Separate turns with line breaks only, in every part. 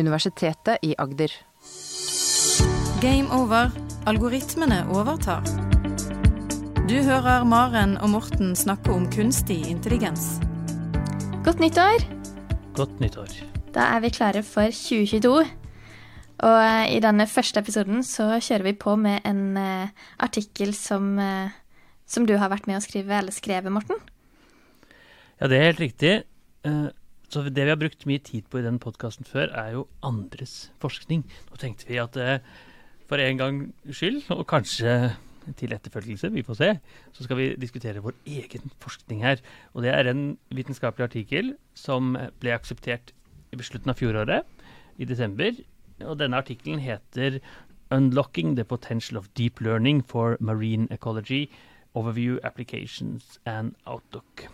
Universitetet i Agder.
Game over. Algoritmene overtar. Du hører Maren og Morten snakke om kunstig intelligens.
Godt nyttår!
Godt nyttår.
Da er vi klare for 2022. Og eh, i denne første episoden så kjører vi på med en uh, artikkel som, uh, som du har vært med å skrive, eller skrevet, Morten.
Ja, det er helt riktig. Så det vi har brukt mye tid på i den podkasten før, er jo andres forskning. Nå tenkte vi at for en gangs skyld, og kanskje til etterfølgelse, vi får se, så skal vi diskutere vår egen forskning her. Og det er en vitenskapelig artikkel som ble akseptert i slutten av fjoråret, i desember. Og denne artikkelen heter 'Unlocking the Potential of Deep Learning for Marine Ecology. Overview Applications and Outlook'.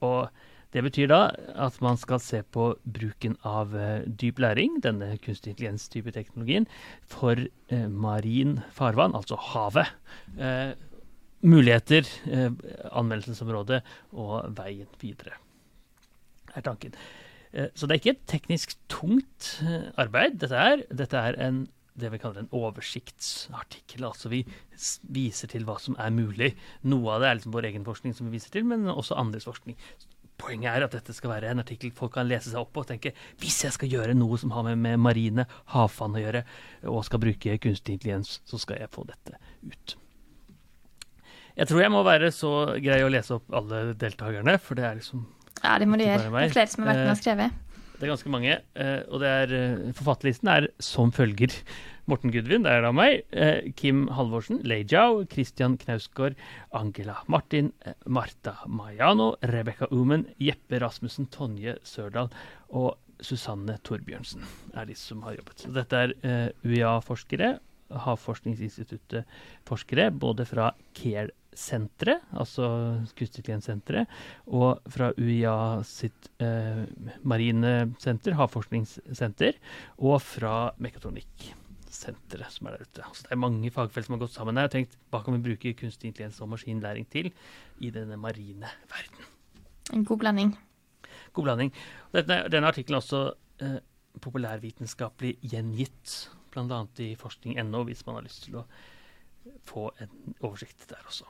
Og det betyr da at man skal se på bruken av uh, dyp læring, denne kunstig intelligens-type teknologien, for uh, marin farvann, altså havet. Uh, muligheter, anmeldelsesområdet og veien videre, er tanken. så det er ikke et teknisk tungt arbeid, dette er. Dette er en det vi kaller en oversiktsartikkel. Altså vi viser til hva som er mulig. Noe av det er liksom vår egen forskning som vi viser til, men også andres forskning. Poenget er at dette skal være en artikkel folk kan lese seg opp på og tenke hvis jeg skal gjøre noe som har med, med marine havfann å gjøre, og skal bruke kunstig intelligens, så skal jeg få dette ut. Jeg tror jeg må være så grei å lese opp alle deltakerne, for det er liksom
Ja, det må du gjøre. Det er flere som har vært med og eh, skrevet.
Det er ganske mange. Eh, og er, eh, forfatterlisten er som følger. Morten Gudvin, det er da meg. Eh, Kim Halvorsen, Lei Jiao, Christian Knausgård, Angela Martin, Marta Mayano, Rebekka Umen, Jeppe Rasmussen, Tonje Sørdal og Susanne Torbjørnsen er de som har jobbet. Så dette er UiA-forskere, Havforskningsinstituttet-forskere, både fra CARE senteret, altså kunstig intelligens-senteret, og fra UiA sitt eh, marine senter, havforskningssenter, og fra Mekatronikksenteret som er der ute. Altså det er mange fagfelt som har gått sammen her og tenkt hva kan vi bruke kunstig intelligens og maskinlæring til i denne marine verden.
En god blanding.
God blanding. Denne, denne artikkelen er også eh, populærvitenskapelig gjengitt, bl.a. i forskning.no, hvis man har lyst til å få en oversikt der også.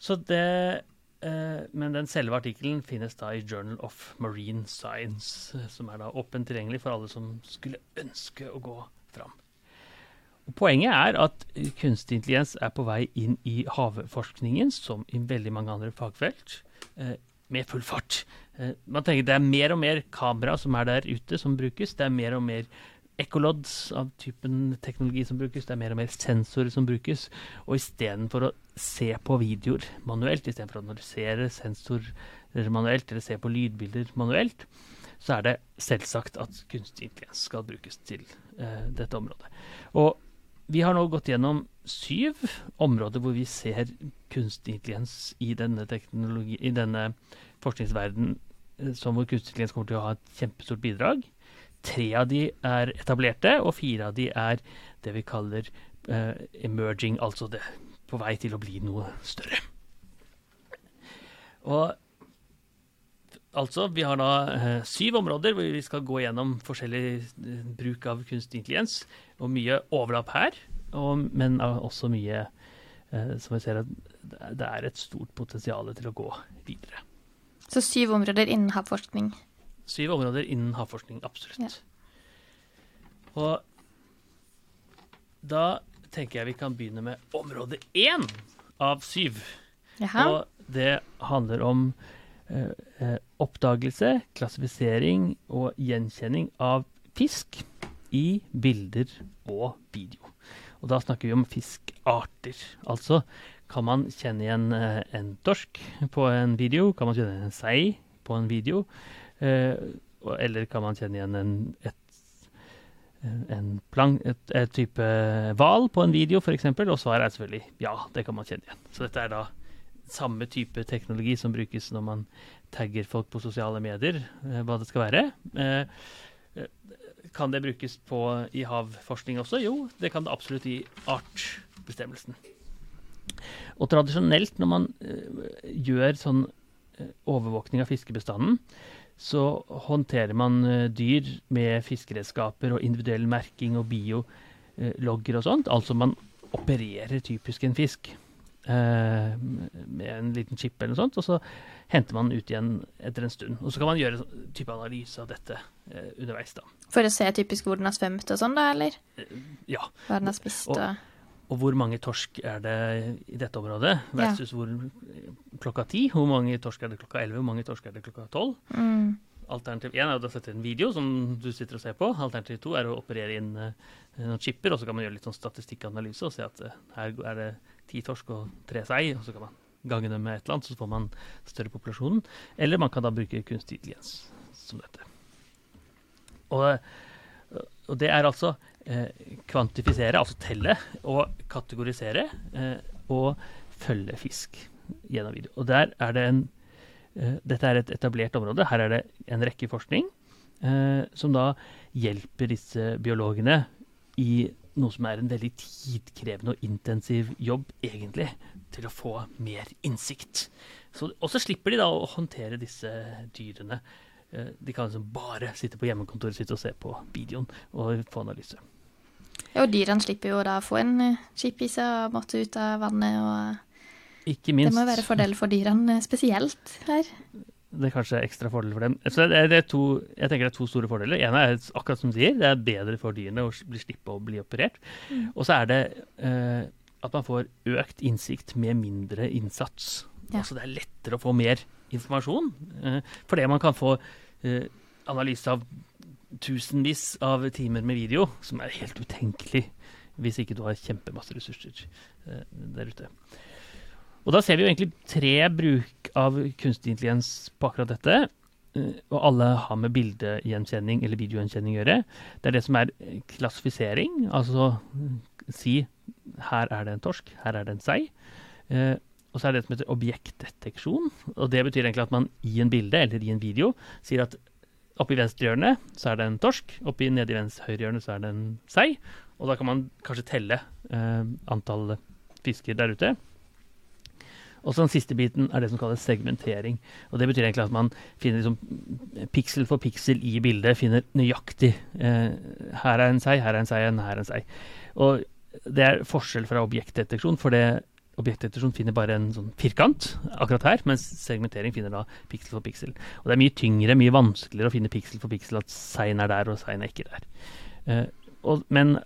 Så det Men den selve artikkelen finnes da i Journal of Marine Science, eh, som er da åpent tilgjengelig for alle som skulle ønske å gå fram. Og poenget er at kunstig intelligens er på vei inn i havforskningen, som i veldig mange andre fagfelt, eh, med full fart. Eh, man tenker Det er mer og mer kamera som er der ute, som brukes. Det er mer og mer ekkolods av typen teknologi som brukes. Det er mer og mer sensorer som brukes. Og istedenfor å se på videoer manuelt, istedenfor å analysere sensorer manuelt, eller se på lydbilder manuelt, så er det selvsagt at kunstig intelligens skal brukes til uh, dette området. Og vi har nå gått gjennom syv områder hvor vi ser kunstig intelligens i denne, i denne forskningsverdenen uh, som hvor kunstig intelligens kommer til å ha et kjempestort bidrag. Tre av de er etablerte, og fire av de er det vi kaller uh, emerging, altså det på vei til å bli noe større. Og altså, vi har da uh, syv områder hvor vi skal gå gjennom forskjellig uh, bruk av kunstig intelligens, og mye overlapp her, og, men også mye som vi ser at det er et stort potensial til å gå videre.
Så syv områder innen havforskning?
Syv områder innen havforskning, absolutt. Ja. Og da tenker jeg vi kan begynne med område én av syv.
Jaha.
Og det handler om eh, eh, oppdagelse, klassifisering og gjenkjenning av fisk i bilder og video. Og da snakker vi om fiskarter. Altså kan man kjenne igjen eh, en torsk på en video? Kan man kjenne igjen en sei på en video? Eh, eller kan man kjenne igjen en, et, en plank, et, et type hval på en video, f.eks.? Og svaret er selvfølgelig ja, det kan man kjenne igjen. Så dette er da samme type teknologi som brukes når man tagger folk på sosiale medier, eh, hva det skal være. Eh, kan det brukes på, i havforskning også? Jo, det kan det absolutt i artsbestemmelsen. Og tradisjonelt når man gjør sånn overvåkning av fiskebestanden, så håndterer man eh, dyr med fiskeredskaper og individuell merking og biologger og sånt. Altså man opererer typisk en fisk eh, med en liten chip eller noe sånt, og så henter man ut igjen etter en stund. Og så kan man gjøre en type analyse av dette eh, underveis, da.
For å se typisk hvor den har svømt og sånn, da, eller?
Ja.
Hva den har spist og,
og og hvor mange torsk er det i dette området, versus hvor klokka ti. Hvor mange torsk er det klokka elleve, hvor mange torsk er det klokka tolv?
Mm.
Alternativ én er å sette en video som du sitter og ser på. Alternativ to er å operere inn uh, noen chipper, og så kan man gjøre litt sånn statistikkanalyse og se at uh, her er det ti torsk og tre sei, og så kan man gange dem med et eller annet, så får man større populasjon. Eller man kan da bruke kunstig intelligens som dette. Og, og det er altså kvantifisere, altså telle, og kategorisere eh, og følge fisk gjennom video. Og der er det en eh, Dette er et etablert område. Her er det en rekke forskning som da hjelper disse biologene i noe som er en veldig tidkrevende og intensiv jobb, egentlig, til å få mer innsikt. Og så slipper de da å håndtere disse dyrene. De kan liksom bare sitte på hjemmekontoret sitt og se på videoen og få analyse.
Ja, og dyrene slipper jo da å få en eh, chip i seg og måtte ut av vannet. og
Ikke minst.
Det må være fordel for dyrene eh, spesielt her.
Det er kanskje ekstra fordel for dem. Så det er, det er to, jeg tenker det er to store fordeler. En er akkurat som du sier, det er bedre for dyrene å bli slippe å bli operert. Mm. Og så er det eh, at man får økt innsikt med mindre innsats. Ja. Altså det er lettere å få mer informasjon, eh, fordi man kan få eh, analyse av tusenvis av timer med video, som er helt utenkelig hvis ikke du har kjempemasse ressurser eh, der ute. Og da ser vi jo egentlig tre bruk av kunstig intelligens på akkurat dette. Og alle har med bildegjenkjenning eller videogjenkjenning å gjøre. Det er det som er klassifisering, altså si her er det en torsk, her er det en sei. Og så er det det som heter objektdeteksjon. Og det betyr egentlig at man i en bilde eller i en video sier at Oppe i venstre hjørne så er det en torsk, oppe i nede i venstre høyre hjørne så er det en sei. Og da kan man kanskje telle eh, antall fisker der ute. Og så den siste biten er det som kalles segmentering. Og Det betyr egentlig at man finner liksom piksel for piksel i bildet. Finner nøyaktig eh, Her er en sei, her er en sei, her er en sei. Og det er forskjell fra objektdeteksjon, for det objektdeteksjon finner bare en sånn firkant akkurat her, mens segmentering finner da piksel for piksel. Og det er mye tyngre, mye vanskeligere å finne piksel for piksel at sein er der og sein er ikke der. Uh, og, men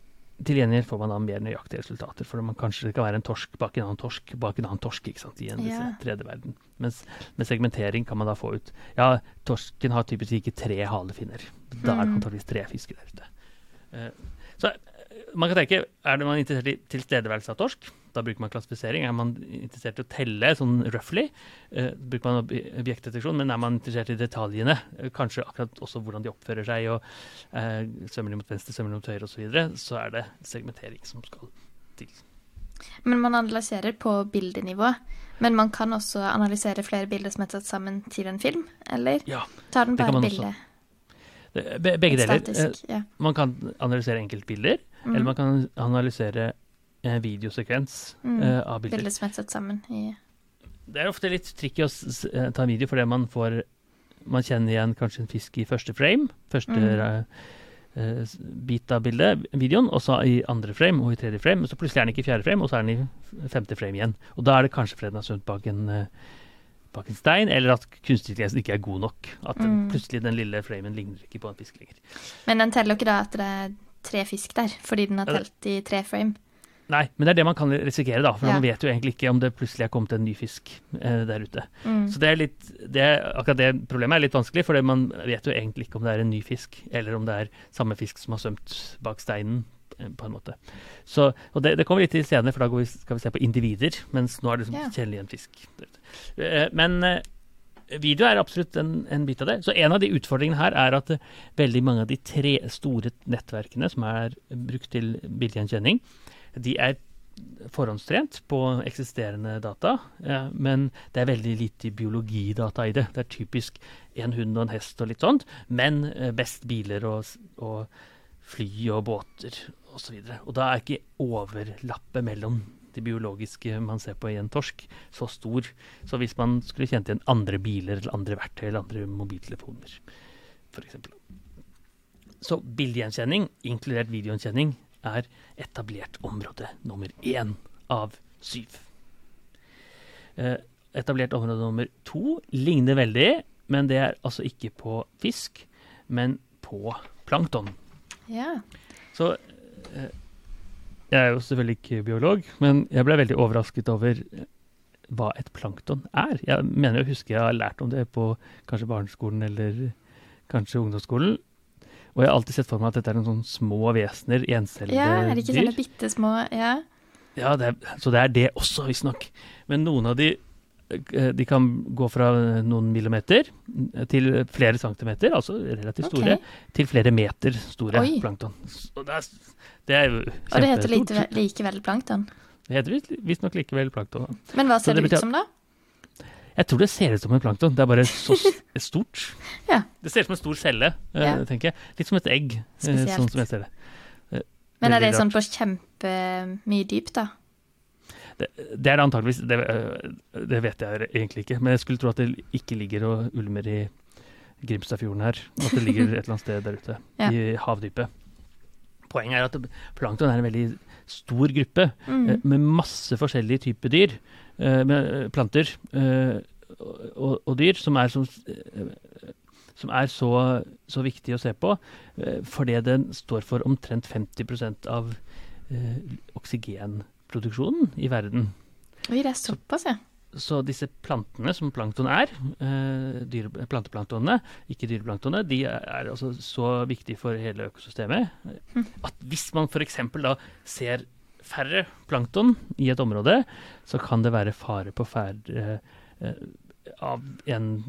til gjengjeld får man da mer nøyaktige resultater, for man kanskje det kan være en torsk bak en annen torsk bak en annen torsk ikke sant, i en ja. tredje verden. Mens med segmentering kan man da få ut Ja, torsken har typisk ikke tre halefinner. Da er det mm. antakeligvis tre fisker der ute. Uh, så man kan tenke, er man interessert i tilstedeværelse av torsk? Da bruker man klassifisering. Er man interessert i å telle sånn roughly, uh, bruker man objektdeteksjon. Men er man interessert i detaljene, uh, kanskje akkurat også hvordan de oppfører seg, og uh, svømmer de mot venstre, svømmer de mot høyre osv., så, videre, så er det segmentering som skal til.
Men man analyserer på bildenivå. Men man kan også analysere flere bilder som er tatt sammen til en film, eller
ja,
tar den bare bildet?
Begge deler. Statisk, ja. Man kan analysere enkeltbilder, mm. eller man kan analysere en videosekvens mm. uh, av bilder.
Bilder som er satt sammen i
Det er ofte litt tricky å eh, ta en video fordi man får Man kjenner igjen kanskje en fisk i første frame, første mm. uh, bit av bildet, videoen, og så i andre frame og i tredje frame. Og så plutselig er den ikke i fjerde frame, og så er den i femte frame igjen. Og da er det kanskje har svømt bak en bak en stein, eller at kunstig intelligens ikke er god nok. At den, mm. plutselig den lille framen ligner ikke på en fisk lenger.
Men den teller ikke da at det er tre fisk der, fordi den har telt i tre frame?
Nei, men det er det man kan risikere, da. For ja. man vet jo egentlig ikke om det plutselig er kommet en ny fisk eh, der ute. Mm. Så det er litt, det er, akkurat det problemet er litt vanskelig, for man vet jo egentlig ikke om det er en ny fisk, eller om det er samme fisk som har svømt bak steinen, eh, på en måte. Så, og det, det, kommer litt til senere, for da vi, skal vi se på individer, mens nå er det liksom ja. kjedelig en fisk. Eh, men eh, video er absolutt en, en, bit av det. Så en av de utfordringene her er at uh, veldig mange av de tre store nettverkene som er brukt til bildegjenkjenning, de er forhåndstrent på eksisterende data, ja, men det er veldig lite biologidata i det. Det er typisk en hund og en hest og litt sånt, men eh, best biler og, og fly og båter osv. Og, så og da er ikke overlappet mellom det biologiske man ser på i en torsk, så stor. Så hvis man skulle kjent igjen andre biler eller andre verktøy eller andre mobiltelefoner, f.eks. Så bildegjenkjenning, inkludert videogjenkjenning, er etablert område nummer én av syv. Eh, etablert område nummer to ligner veldig, men det er altså ikke på fisk, men på plankton.
Ja.
Så eh, jeg er jo selvfølgelig ikke biolog, men jeg ble veldig overrasket over eh, hva et plankton er. Jeg mener jeg husker jeg har lært om det på kanskje barneskolen eller kanskje ungdomsskolen. Og jeg har alltid sett for meg at dette er noen sånne små vesener, encellede
ja, er det ikke
dyr.
sånne bitte små Ja.
Ja, det er, så det er det også, visstnok. Men noen av de de kan gå fra noen millimeter til flere centimeter, altså relativt store,
okay.
til flere meter store
Oi.
plankton. Så det er, det er jo
Og det heter lite, likevel plankton.
Det heter visst- visstnok likevel plankton. da.
Men hva ser
det
det ut som, da?
Jeg tror det ser ut som en plankton, det er bare så stort.
Ja.
Det ser ut som en stor celle, eh,
Ja.
tenker jeg. Litt som et egg, eh,
Spesielt.
sånn som jeg ser det.
Men er det sånn på kjempemye dyp, da?
Det, det er det antageligvis, det, øh, det vet jeg egentlig ikke, men jeg skulle tro at det ikke ligger og ulmer i Grimstadfjorden her. At det ligger et eller annet sted der ute,
Ja.
i havdypet. Poenget er at plankton er en veldig stor gruppe
Mm.
eh, med masse forskjellige typer dyr, eh, med eh, planter og, og dyr, som er, som, som er så, så viktig å se på, fordi den står for omtrent 50% av eh, oksygenproduksjonen i verden.
Oi, det er såpass, ja.
Så disse plantene som plankton er, eh, dyre, planteplanktonene, ikke dyreplanktonene, de er, altså så viktige for hele økosystemet
Hm.
at hvis man f.eks. da ser færre plankton i et område, så kan det være fare på ferd eh, av en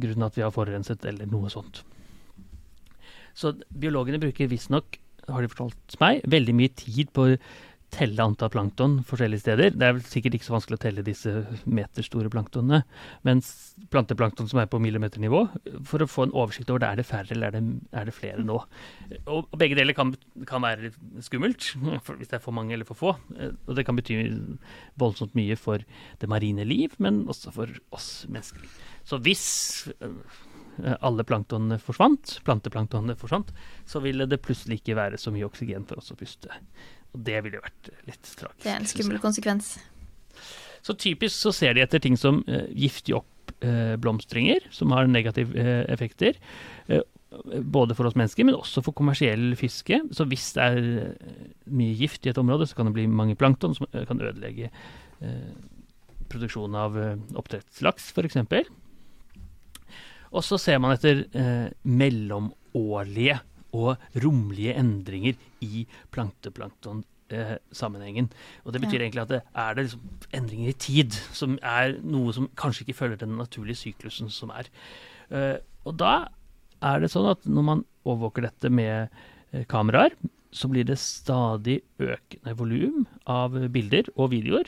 grunn at vi har forurenset eller noe sånt. Så biologene bruker visstnok, har de fortalt meg, veldig mye tid på telle antall plankton forskjellige steder. Det er vel sikkert ikke så vanskelig å telle disse meterstore planktonene, mens planteplankton som er på millimeternivå, for å få en oversikt over det, er det færre eller er det, er det flere nå. Og, begge deler kan, kan være skummelt, hvis det er for mange eller for få. Eh, Og det kan bety voldsomt mye for det marine liv, men også for oss mennesker. Så hvis eh, alle planktonene forsvant, planteplanktonene forsvant, så ville det plutselig ikke være så mye oksygen for oss å puste. Og det ville jo vært litt tragisk.
Det er en skummel konsekvens.
Så typisk så ser de etter ting som eh, giftige oppblomstringer, som har negative uh, effekter. både for oss mennesker, men også for kommersiell fiske. Så hvis det er mye gift i et område, så kan det bli mange plankton som kan ødelegge produksjonen av oppdrettslaks, f.eks. Og så ser man etter eh, mellomårlige og romlige endringer i planteplankton-sammenhengen. og det betyr
Ja.
egentlig at det er det liksom endringer i tid, som er noe som kanskje ikke følger den naturlige syklusen som er. Eh, og da er det sånn at når man overvåker dette med eh, kameraer, så blir det stadig økende volum av bilder og videoer.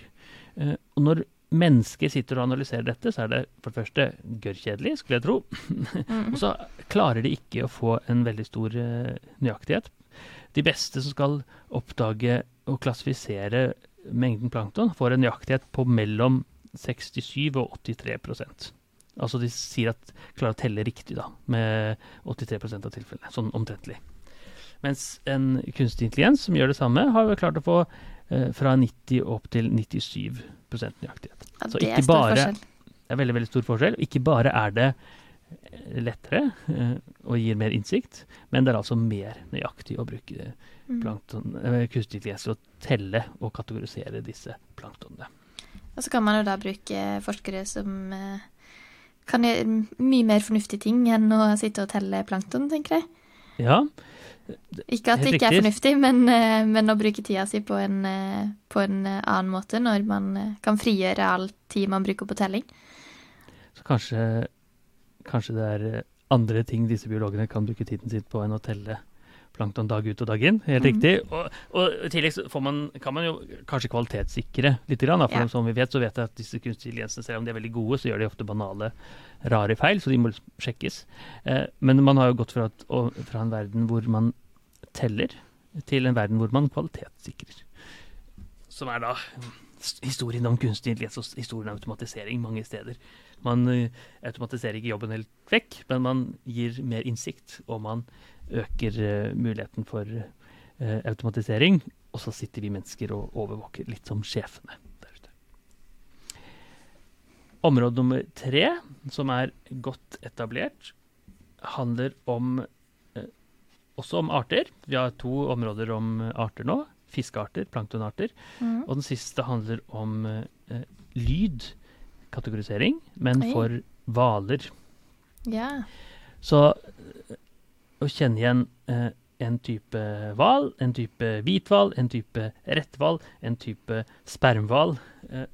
Eh, og når mennesker sitter og analyserer dette, så er det for det første gørrkjedelig, skulle jeg tro.
Mm.
Og så klarer de ikke å få en veldig stor uh, nøyaktighet. De beste som skal oppdage og klassifisere mengden plankton, får en nøyaktighet på mellom 67 og 83% Altså de sier at klarer å telle riktig, da, med 83% av tilfellene. Sånn omtrentlig. Mens en kunstig intelligens som gjør det samme, har klart å få eh, fra 90 opp til 97 nøyaktighet.
Ja,
Så ikke bare- Det er veldig, veldig stor forskjell. Ikke bare er det eh, lettere eh, og gir mer innsikt, men det er altså mer nøyaktig å bruke
Mm.
plankton, eh, kunstig intelligens til å telle og kategorisere disse planktonene.
Og så kan man jo da bruke forskere som kan gjøre mye mer fornuftige ting enn å sitte og telle plankton, tenker jeg.
Ja,
Ikke at det ikke er fornuftig, men, eh, men å bruke tida si på en, eh, på en eh, annen måte, når man kan frigjøre all tid man bruker på telling.
så kanskje, kanskje det er andre ting disse biologene kan bruke tiden sin på enn å telle plankton dag ut og dag inn. Helt
mm.
riktig. Og, og i tillegg man, kan man jo kanskje kvalitetssikre litt. Grann, for
Ja.
som vi vet, så vet jeg at disse kunstige intelligensene, selv om de er veldig gode, så gjør de ofte banale, rare feil, så de må sjekkes. Eh, men man har jo gått fra, at, og, fra en verden hvor man teller, til en verden hvor man kvalitetssikrer. som er da historien om kunstig intelligens og historien om automatisering mange steder. Man uh, automatiserer ikke jobben helt vekk, men man gir mer innsikt, og man øker uh, muligheten for uh, automatisering. Og så sitter vi mennesker og overvåker, litt som sjefene der ute. Område nummer tre, som er godt etablert, handler om også om arter. Vi har to områder om arter nå fiskearter, planktonarter. Mm. Og den siste handler om eh, lydkategorisering, men Oi. for hvaler.
Ja.
Så eh, å kjenne igjen eh, en type hval, en type hvithval, en type retthval, en type spermhval eh,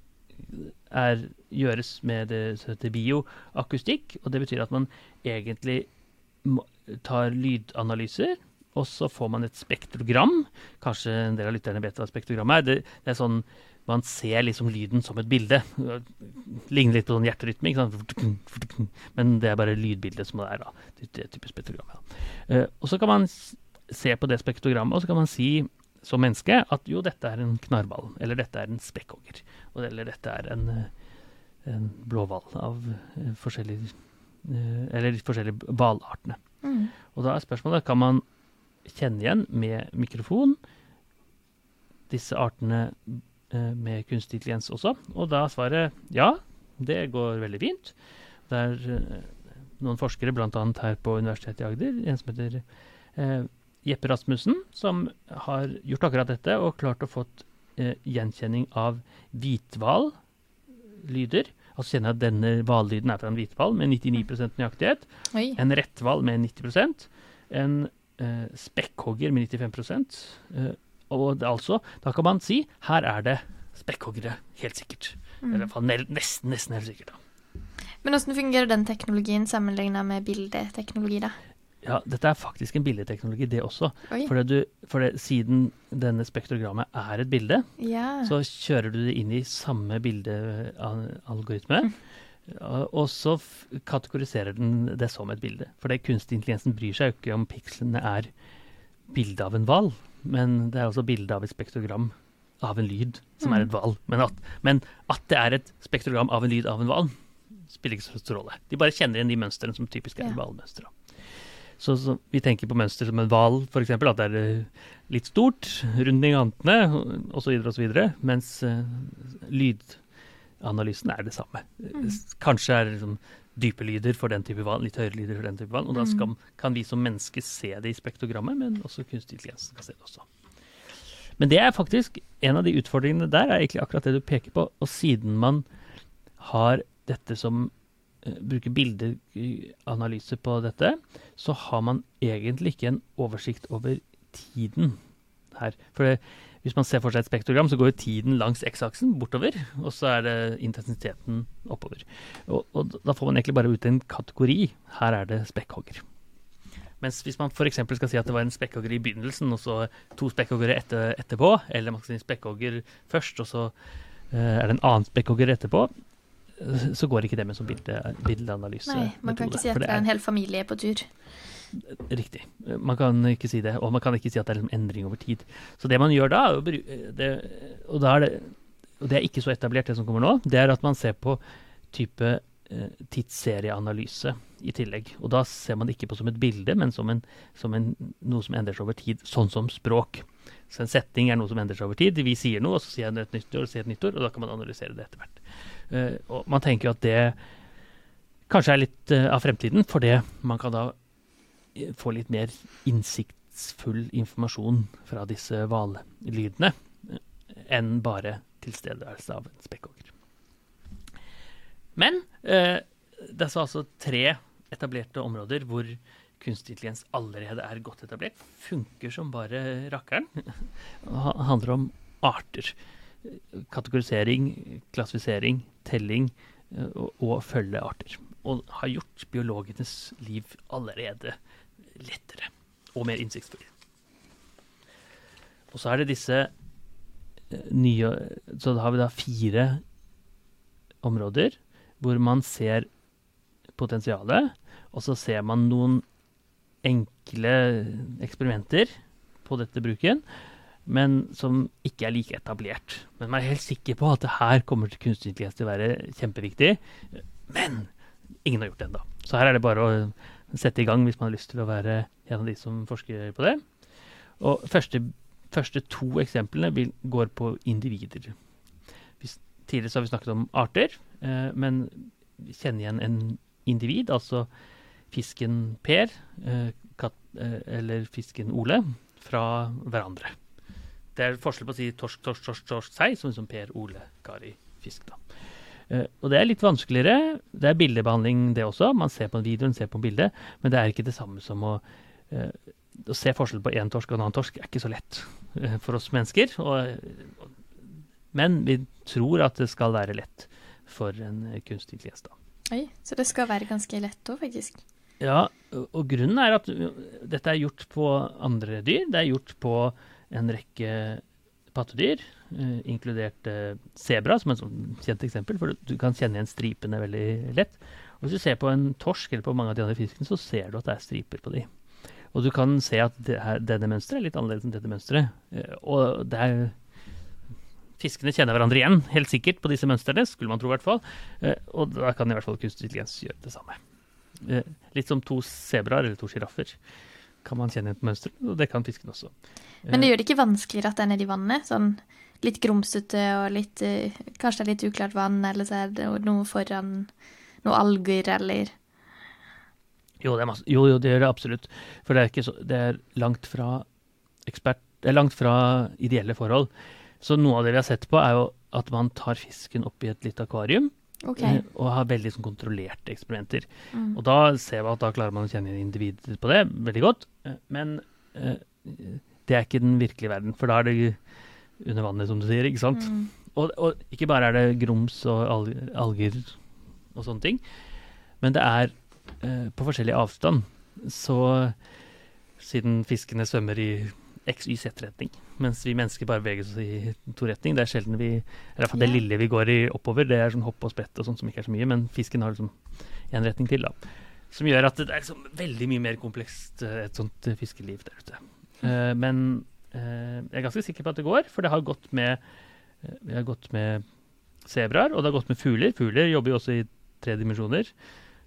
gjøres med det som heter bioakustikk. Og det betyr at man egentlig tar lydanalyser og så får man et spektrogram. Kanskje en del av lytterne vet hva spektrogram er. Det, det, er sånn man ser liksom lyden som et bilde. Ligner litt på sånn hjerterytme. Men det er bare lydbildet som det er. da, det type spektrogram. Ja. Uh, og så kan man se på det spektrogrammet, og så kan man si som menneske at jo, dette er en knarrball, eller dette er en spekkhogger, eller dette er en, en blåhval av uh, forskjellige Eller forskjellige hvalartene. Mm. Og da er spørsmålet kan man kjenne igjen med mikrofon disse artene eh, med kunstig intelligens også. Og da er svaret ja, det går veldig fint. Det er eh, noen forskere, bl.a. her på Universitetet i Agder, en som heter eh, Jeppe Rasmussen, som har gjort akkurat dette og klart å få eh, gjenkjenning av hvithval-lyder. Altså kjenner at denne hvallyden er fra en hvithval med 99 nøyaktighet. Oi. En retthval med 90% en eh, spekkhogger med 95 eh, Og altså, da kan man si her er det spekkhoggere, helt sikkert. Mm. Eller i hvert fall nesten, nesten helt sikkert. da.
Men hvordan fungerer den teknologien sammenligna med bildeteknologi, da?
Ja, dette er faktisk en bildeteknologi, det også. For, det du, for det, siden denne spektrogrammet er et bilde, ja. så kjører du det inn i samme bildealgoritme. Mm. Og så kategoriserer den det som et bilde. For det kunstig intelligensen bryr seg jo ikke om pikslene er bilde av en hval, men det er også bilde av et spektrogram av en lyd som mm. er et hval. Men, men, at det er et spektrogram av en lyd av en hval, spiller ikke så stor rolle. De bare kjenner igjen de mønstrene som typisk er ja. hvalmønstre. Så, så, vi tenker på mønster som en hval, f.eks. At det er litt stort, runding i antene osv., osv. Mens uh, lydanalysen er det samme. Mm. Kanskje er liksom dype lyder for den type vann, litt høyere lyder for den type vann. Og da mm. skal, kan vi som mennesker se det i spektrogrammet, men også kunstig intelligens kan se det også. Men det er faktisk en av de utfordringene der, er egentlig akkurat det du peker på. Og siden man har dette som uh, bruker bildeanalyse på dette, så har man egentlig ikke en oversikt over tiden her. For det, hvis man ser for seg et spektrogram, så går tiden langs x-aksen bortover, og så er det intensiteten oppover. Og, og, da får man egentlig bare ut en kategori. Her er det spekkhogger. Mens hvis man f.eks. skal si at det var en spekkhogger i begynnelsen, og så to spekkhoggere etter, etterpå, eller man skal si spekkhogger først, og så uh, er det en annen spekkhogger etterpå, så går ikke det med som bilde, bildeanalyse.
Nei, man kan ikke si at det er en hel familie på tur.
Riktig. Man kan ikke si det. Og man kan ikke si at det er en endring over tid. Så det man gjør da, det, og, da er det, og det er ikke så etablert, det som kommer nå, det er at man ser på type eh, tidsserieanalyse i tillegg. Og da ser man det ikke på som et bilde, men som, en, som en, noe som endrer seg over tid. Sånn som språk. Så en setting er noe som endrer seg over tid. Vi sier noe, og så sier jeg et nytt ord, og sier et nytt ord, og da kan man analysere det etter hvert. Uh, og man tenker at det kanskje er litt uh, av fremtiden, for det man kan da få litt mer innsiktsfull informasjon fra disse hvallydene enn bare tilstedeværelse av en spekkhogger. Men eh, det er altså tre etablerte områder hvor kunstig intelligens allerede er godt etablert. Funker som bare rakkeren. Det handler om arter. Kategorisering, klassifisering, telling eh, og, og følge arter. Og har gjort biologenes liv allerede lettere og mer innsiktsfull. Og så er det disse eh, nye Så da har vi da fire områder hvor man ser potensialet, og så ser man noen enkle eksperimenter på dette bruken. men som ikke er like etablert. Men man er helt sikker på at det her kommer til kunstig intelligens til å være kjempeviktig. Men ingen har gjort det ennå. Så her er det bare å sette i gang hvis man har lyst til å være en av de som forsker på det. Og første, første to eksemplene vil, går på individer. Hvis, tidligere har vi snakket om arter, eh, men vi kjenner igjen en individ, altså fisken Per eh, kat, eh, eller fisken Ole, fra hverandre. Det er forskjell på å si torsk, torsk, torsk, torsk, sei, som liksom Per, Ole, Kari, fisk. da. Uh, og det er litt vanskeligere. Det er bildebehandling, det også. Man ser på en video, man ser på en bilde, men det er ikke det samme som å, uh, å se forskjell på én torsk og en annen torsk. er ikke så lett uh, for oss mennesker. Og, men vi tror at det skal være lett for en kunstig intelligens.
Oi, Så det skal være ganske lett òg, faktisk?
Ja, og grunnen er at dette er gjort på andre dyr. Det er gjort på en rekke pattedyr, inkludert uh, sebra, som er et kjent eksempel. For du kan kjenne igjen stripene veldig lett. Og hvis du ser på en torsk eller på mange av de andre fiskene, så ser du at det er striper på de. Og du kan se at det her, denne mønsteret er litt annerledes enn dette mønsteret. Uh, og det er Fiskene kjenner hverandre igjen, helt sikkert, på disse mønstrene, skulle man tro i hvert fall. og da kan i hvert fall kunstig intelligens gjøre det samme. litt som to sebraer eller to sjiraffer kan man kjenne igjen på mønsteret, og det kan fisken også.
Men det gjør det ikke vanskeligere at den er i vannet? Sånn litt grumsete og litt eh, Kanskje det er litt uklart vann, eller så er det noe foran noe alger, eller
jo det, jo, jo, det gjør det absolutt. For det er, så, det er langt fra ekspert, det er langt fra ideelle forhold. Så noe av det vi har sett på, er jo at man tar fisken opp i et lite akvarium.
Okay.
Eh, og har veldig sånn, kontrollerte eksperimenter. Mm. Og da ser vi at da klarer man å kjenne inn individer på det veldig godt. Eh, men det er ikke den virkelige verden, for da er det under vannet, som du sier. ikke sant? Mm. Og, og, ikke bare er det grums og alger og sånne ting, men det er eh, på forskjellig avstand. Så siden fiskene svømmer i XYZ-retning, mens vi mennesker bare beveger oss i to retning. Det er sjelden vi eller det lille vi går i oppover, det er sånn hopp og sprett og sånt som ikke er så mye, men fisken har liksom én retning til, da. Som gjør at det er liksom veldig mye mer komplekst, eh, et sånt fiskeliv der ute. Uh, men jeg er ganske sikker på at det går, for det har gått med Vi har gått med sebraer, og det har gått med fugler. Fugler jobber jo også i tre dimensjoner.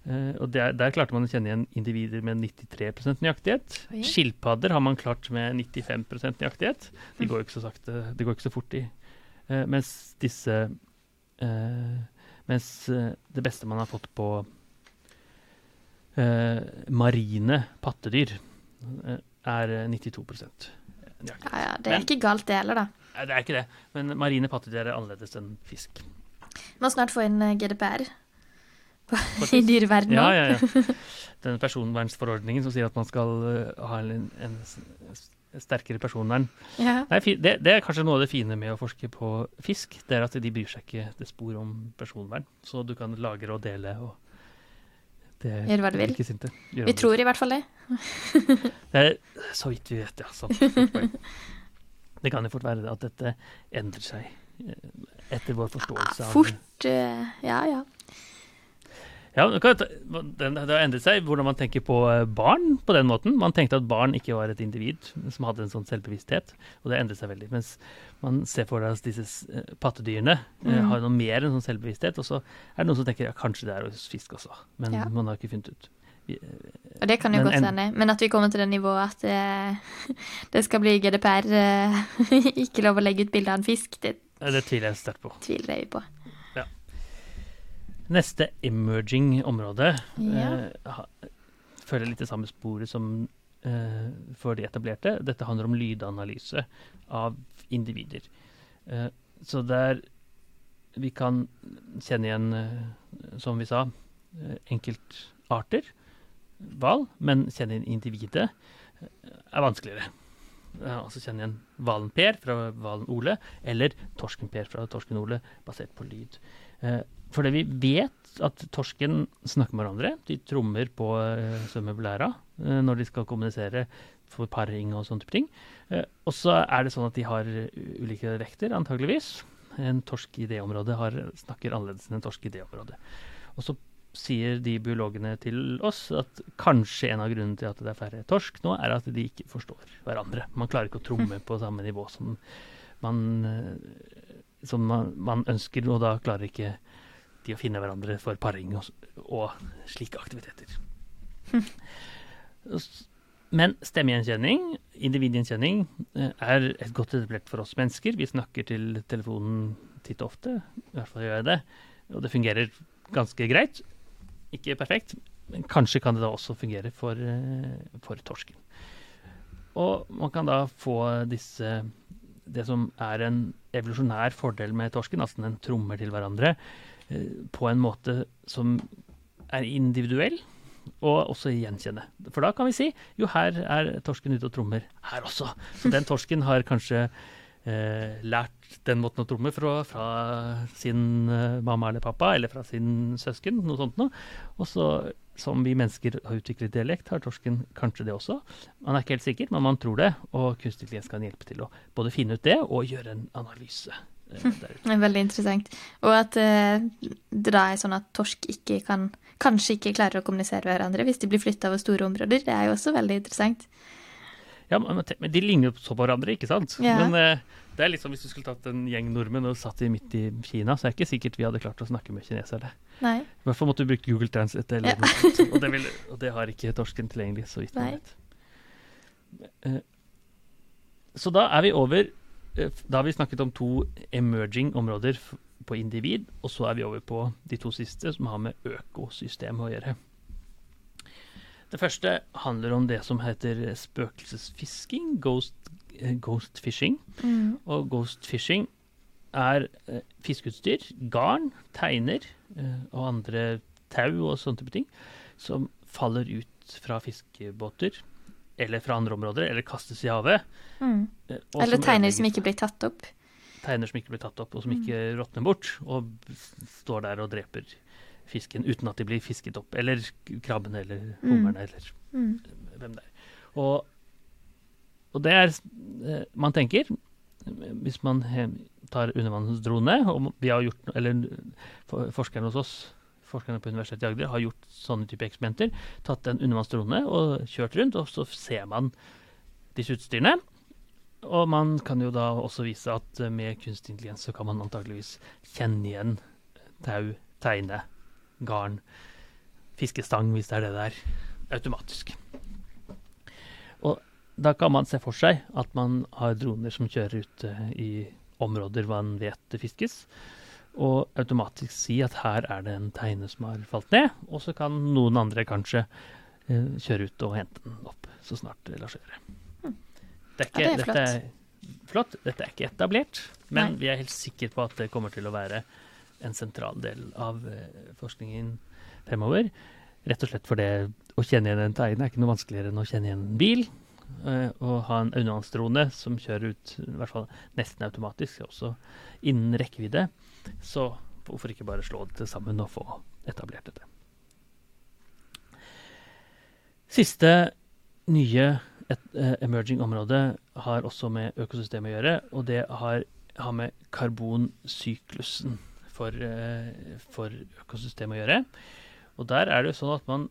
Uh, og der, der, klarte man å kjenne igjen individer med 93 nøyaktighet. Oi. Skilpadder har man klart med 95 nøyaktighet. De går ikke så sakte, det går ikke så fort, de. Uh, mens disse uh, Mens det beste man har fått på marine pattedyr, er 92
ja, ja, Det er Men, ikke galt, det heller, da.
Nei, det er ikke det. Men marine pattedyr er annerledes enn fisk.
Må snart få inn GDPR i dyreverdenen
ja, ja, ja. Den personvernsforordningen som sier at man skal uh, ha en, en, sterkere personvern.
Ja.
Nei, det, det, er kanskje noe av det fine med å forske på fisk. Det er at de bryr seg ikke det spor om personvern. Så du kan lagre og dele og
Gjøre hva du vil. Vi tror i hvert fall det.
det er så vidt vi vet, ja. Sant. Det kan jo fort være at dette endrer seg eh, etter vår forståelse
av Fort, uh, ja ja.
Ja, Det har endret seg hvordan man tenker på eh, barn på den måten. Man tenkte at barn ikke var et individ som hadde en sånn selvbevissthet, og det endret seg veldig. Mens man ser for seg at disse eh, pattedyrene eh, mm. har noe mer enn sånn selvbevissthet. Og så er det noen som tenker ja, kanskje det er hos fisk også, men ja. man har ikke funnet ut.
Og det kan jo godt hende, men at vi kommer til det nivået at det, det skal bli GDPR, ikke lov å legge ut bilde av en fisk, det,
det tviler jeg sterkt på.
Tviler jeg på.
Neste emerging område ja. uh, følger litt det samme sporet som uh, for de etablerte. Dette handler om lydanalyse av individer. Uh, så der vi kan kjenne igjen, som vi sa, enkeltarter, hval, men kjenne igjen individet er vanskeligere. Altså kjenne igjen hvalen Per fra hvalen Ole, eller torsken Per fra torsken Ole, basert på lyd. Fordi vi vet at torsken snakker med hverandre. De trommer på uh, svømmeblæra uh, når de skal kommunisere for paring og sånne type ting. Uh, og så er det sånn at de har ulike vekter, antageligvis. En torsk i det området har, snakker annerledes enn en torsk i det området. Og så sier de biologene til oss at kanskje en av grunnene til at det er færre torsk nå, er at de ikke forstår hverandre. Man klarer ikke å tromme på samme nivå som man, eh, som man, man ønsker, og da klarer ikke de å finne hverandre for paring og, og slike aktiviteter. Men stemmegjenkjenning, individgjenkjenning, eh, er et godt etablert for oss mennesker. Vi snakker til telefonen titt og ofte, i hvert fall gjør jeg det. Og det fungerer ganske greit. Ikke perfekt, men kanskje kan det da også fungere for, eh, for torsken. Og man kan da få disse Det som er en evolusjonær fordel med torsken, altså den trommer til hverandre, på en måte som er individuell, og også gjenkjenne. For da kan vi si jo, her er torsken ute og trommer her også. Så den torsken har kanskje eh, lært den måten å tromme fra, fra sin eh, mamma eller pappa, eller fra sin søsken, noe sånt noe. Og så, som vi mennesker har utviklet dialekt, har torsken kanskje det også. Man er ikke helt sikker, men man tror det, og kunstig intelligens kan hjelpe til å både finne ut det og gjøre en analyse.
Veldig interessant. Og at eh, det da er sånn at torsk ikke kan, kanskje ikke klarer å kommunisere med hverandre hvis de blir flytta over store områder, det er jo også veldig interessant.
Ja, men, men de ligner jo så på hverandre, ikke sant?
Ja.
Men eh, det er litt som hvis du skulle tatt en gjeng nordmenn og satt de midt i Kina, så er det ikke sikkert vi hadde klart å snakke med kinesere.
Nei.
I hvert fall måtte du bruke Google Translate eller
Ja.
noe sånt. Og det, vil, og det har ikke torsken tilgjengelig, så vidt jeg vet. Eh, Så da er vi over Da har vi snakket om to emerging områder på individ, og så er vi over på de to siste, som har med økosystemet å gjøre. Det første handler om det som heter spøkelsesfisking, ghost, eh, ghost fishing.
Mm.
Og ghost fishing er eh, fiskeutstyr, garn, teiner eh, og andre tau og sånne type ting som faller ut fra fiskebåter eller fra andre områder, eller kastes i havet.
Mm.
eh,
Eller teiner som ikke blir tatt opp.
Teiner som ikke blir tatt opp, og som
Mm.
ikke råtner bort, og står der og dreper fisken uten at de blir fisket opp. Eller krabben, eller
Mm.
hummerne, eller
Mm.
hvem det er. Og, og det er eh, Man tenker, hvis man tar undervannsdrone og vi har gjort, eller for- forskerne hos oss, forskerne på Universitetet i Agder, har gjort sånne type eksperimenter. Tatt en undervannsdrone og kjørt rundt, og så ser man disse utstyrene. Og man kan jo da også vise at med kunstig intelligens så kan man antageligvis kjenne igjen tau, teine, garn, fiskestang, hvis det er det det er, automatisk. Og da kan man se for seg at man har droner som kjører ut eh, i områder man vet det fiskes, og automatisk si at her er det en teine som har falt ned, og så kan noen andre kanskje eh, kjøre ut og hente den opp så snart det lar seg gjøre. Det er ikke,
Ja, det er
dette er flott. Dette er ikke etablert, men
Nei.
vi er helt sikre på at det kommer til å være en sentral del av eh, forskningen fremover. Rett og slett fordi å kjenne igjen en teine er ikke noe vanskeligere enn å kjenne igjen en bil. Eh, Å ha en undervannsdrone som kjører ut i hvert fall nesten automatisk, også innen rekkevidde. Så hvorfor ikke bare slå det sammen og få etablert dette. Siste nye et, eh, emerging område har også med økosystemet å gjøre, og det har, har med karbonsyklusen for, eh, for økosystemet å gjøre. Og der er det jo sånn at man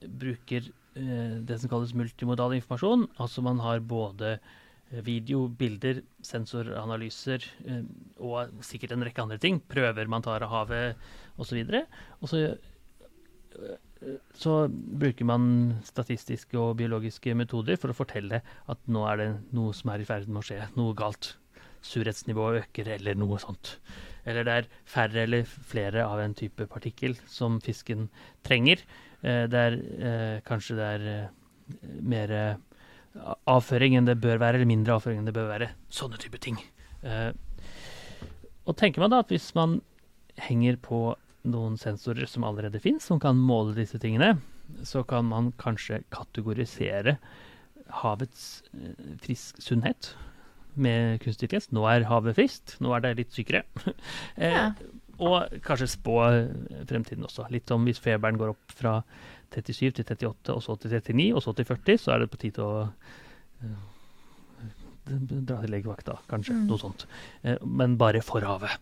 bruker eh, det som kalles multimodal informasjon. Altså man har både eh, video, bilder, sensoranalyser eh, og sikkert en rekke andre ting. Prøver man tar av havet osv. Og så eh, så bruker man statistiske og biologiske metoder for å fortelle at nå er det noe som er i ferd med å skje, noe galt. Surhetsnivået øker, eller noe sånt. Eller det er færre eller flere av en type partikkel som fisken trenger. Eh, det er eh, kanskje det er eh, mer avføring enn det bør være, eller mindre avføring enn det bør være. Sånne type ting. Og tenker man da at hvis man henger på noen sensorer som allerede finnes, som kan måle disse tingene, så kan man kanskje kategorisere havets frisk sunnhet med kunstig fjes. Nå er havet friskt, nå er det litt sykere.
Ja.
Og kanskje spå fremtiden også. Litt som hvis feberen går opp fra 37 til 38, og så til 39, og så til 40, så er det på tide å eh, dra til legevakta, kanskje.
Mm.
Noe sånt. Eh, men bare for havet.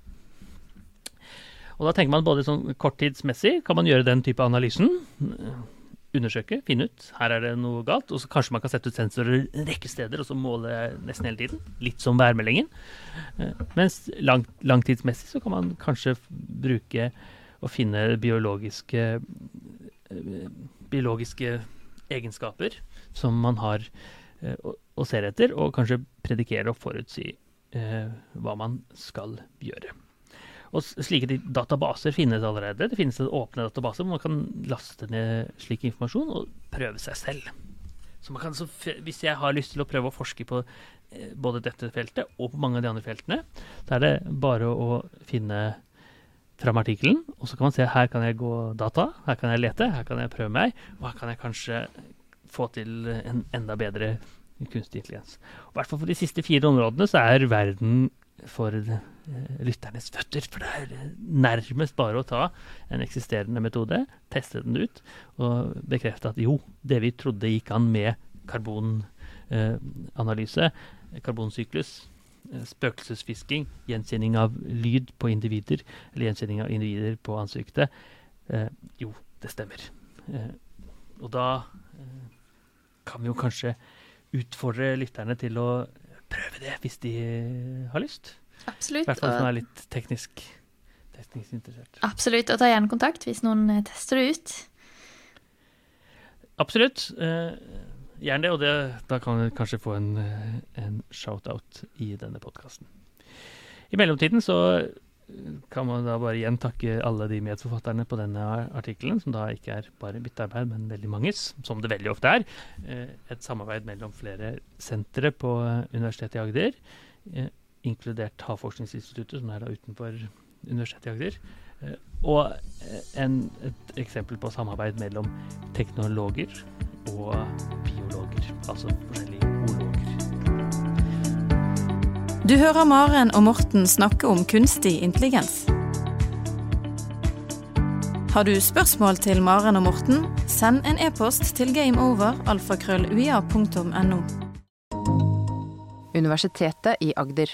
Og da tenker man både sånn korttidsmessig, kan man gjøre den type analysen. Undersøke, finne ut her er det noe galt. Og så kanskje man kan sette ut sensorer en rekke steder og så måle nesten hele tiden. Litt som værmeldingen. Eh, Mens lang, langtidsmessig så kan man kanskje bruke å finne biologiske eh, biologiske egenskaper som man har og, og ser etter, og kanskje predikere og forutsi eh, hva man skal gjøre. Og slike databaser finnes allerede. Det finnes en åpne databaser hvor man kan laste ned slik informasjon og prøve seg selv. Så kan, så hvis jeg har lyst til å prøve å forske på eh, både dette feltet og på mange av de andre feltene, så er det bare å finne fram artikkelen, og så kan man se her kan jeg gå data, her kan jeg lete, her kan jeg prøve meg, og her kan jeg kanskje få til en enda bedre kunstig intelligens. I hvert fall for de siste fire områdene så er verden for eh, lytternes føtter. For det er nærmest bare å ta en eksisterende metode, teste den ut og bekrefte at jo, det vi trodde gikk an med karbonanalyse, karbonsyklus, eh, spøkelsesfisking, gjenkjenning av lyd på individer, eller gjenkjenning av individer på ansiktet, eh, jo, det stemmer. Eh, og da eh, kan vi jo kanskje utfordre lytterne til å prøve det, hvis de eh, har lyst. I
Absolutt.
hvert fall hvis man er litt teknisk, teknisk interessert.
Absolutt, og ta gjerne kontakt hvis noen eh, tester det ut.
Absolutt. Eh, gjerne det, og det, da kan vi kanskje få en, en shout-out i denne podkasten. I mellomtiden så kan man da bare igjen takke alle de medforfatterne på denne artikkelen, som da ikke er bare mitt arbeid, men veldig manges, som det veldig ofte er. Eh, et samarbeid mellom flere sentre på eh, Universitetet i Agder, eh, inkludert Havforskningsinstituttet, som er da utenfor Universitetet i Agder. Og en, et eksempel på samarbeid mellom teknologer og biologer, altså forskjellige ologer.
Du hører Maren og Morten snakke om kunstig intelligens. Har du spørsmål til Maren og Morten, send en e-post til gameover.alfakrølluia.no.
Universitetet i Agder.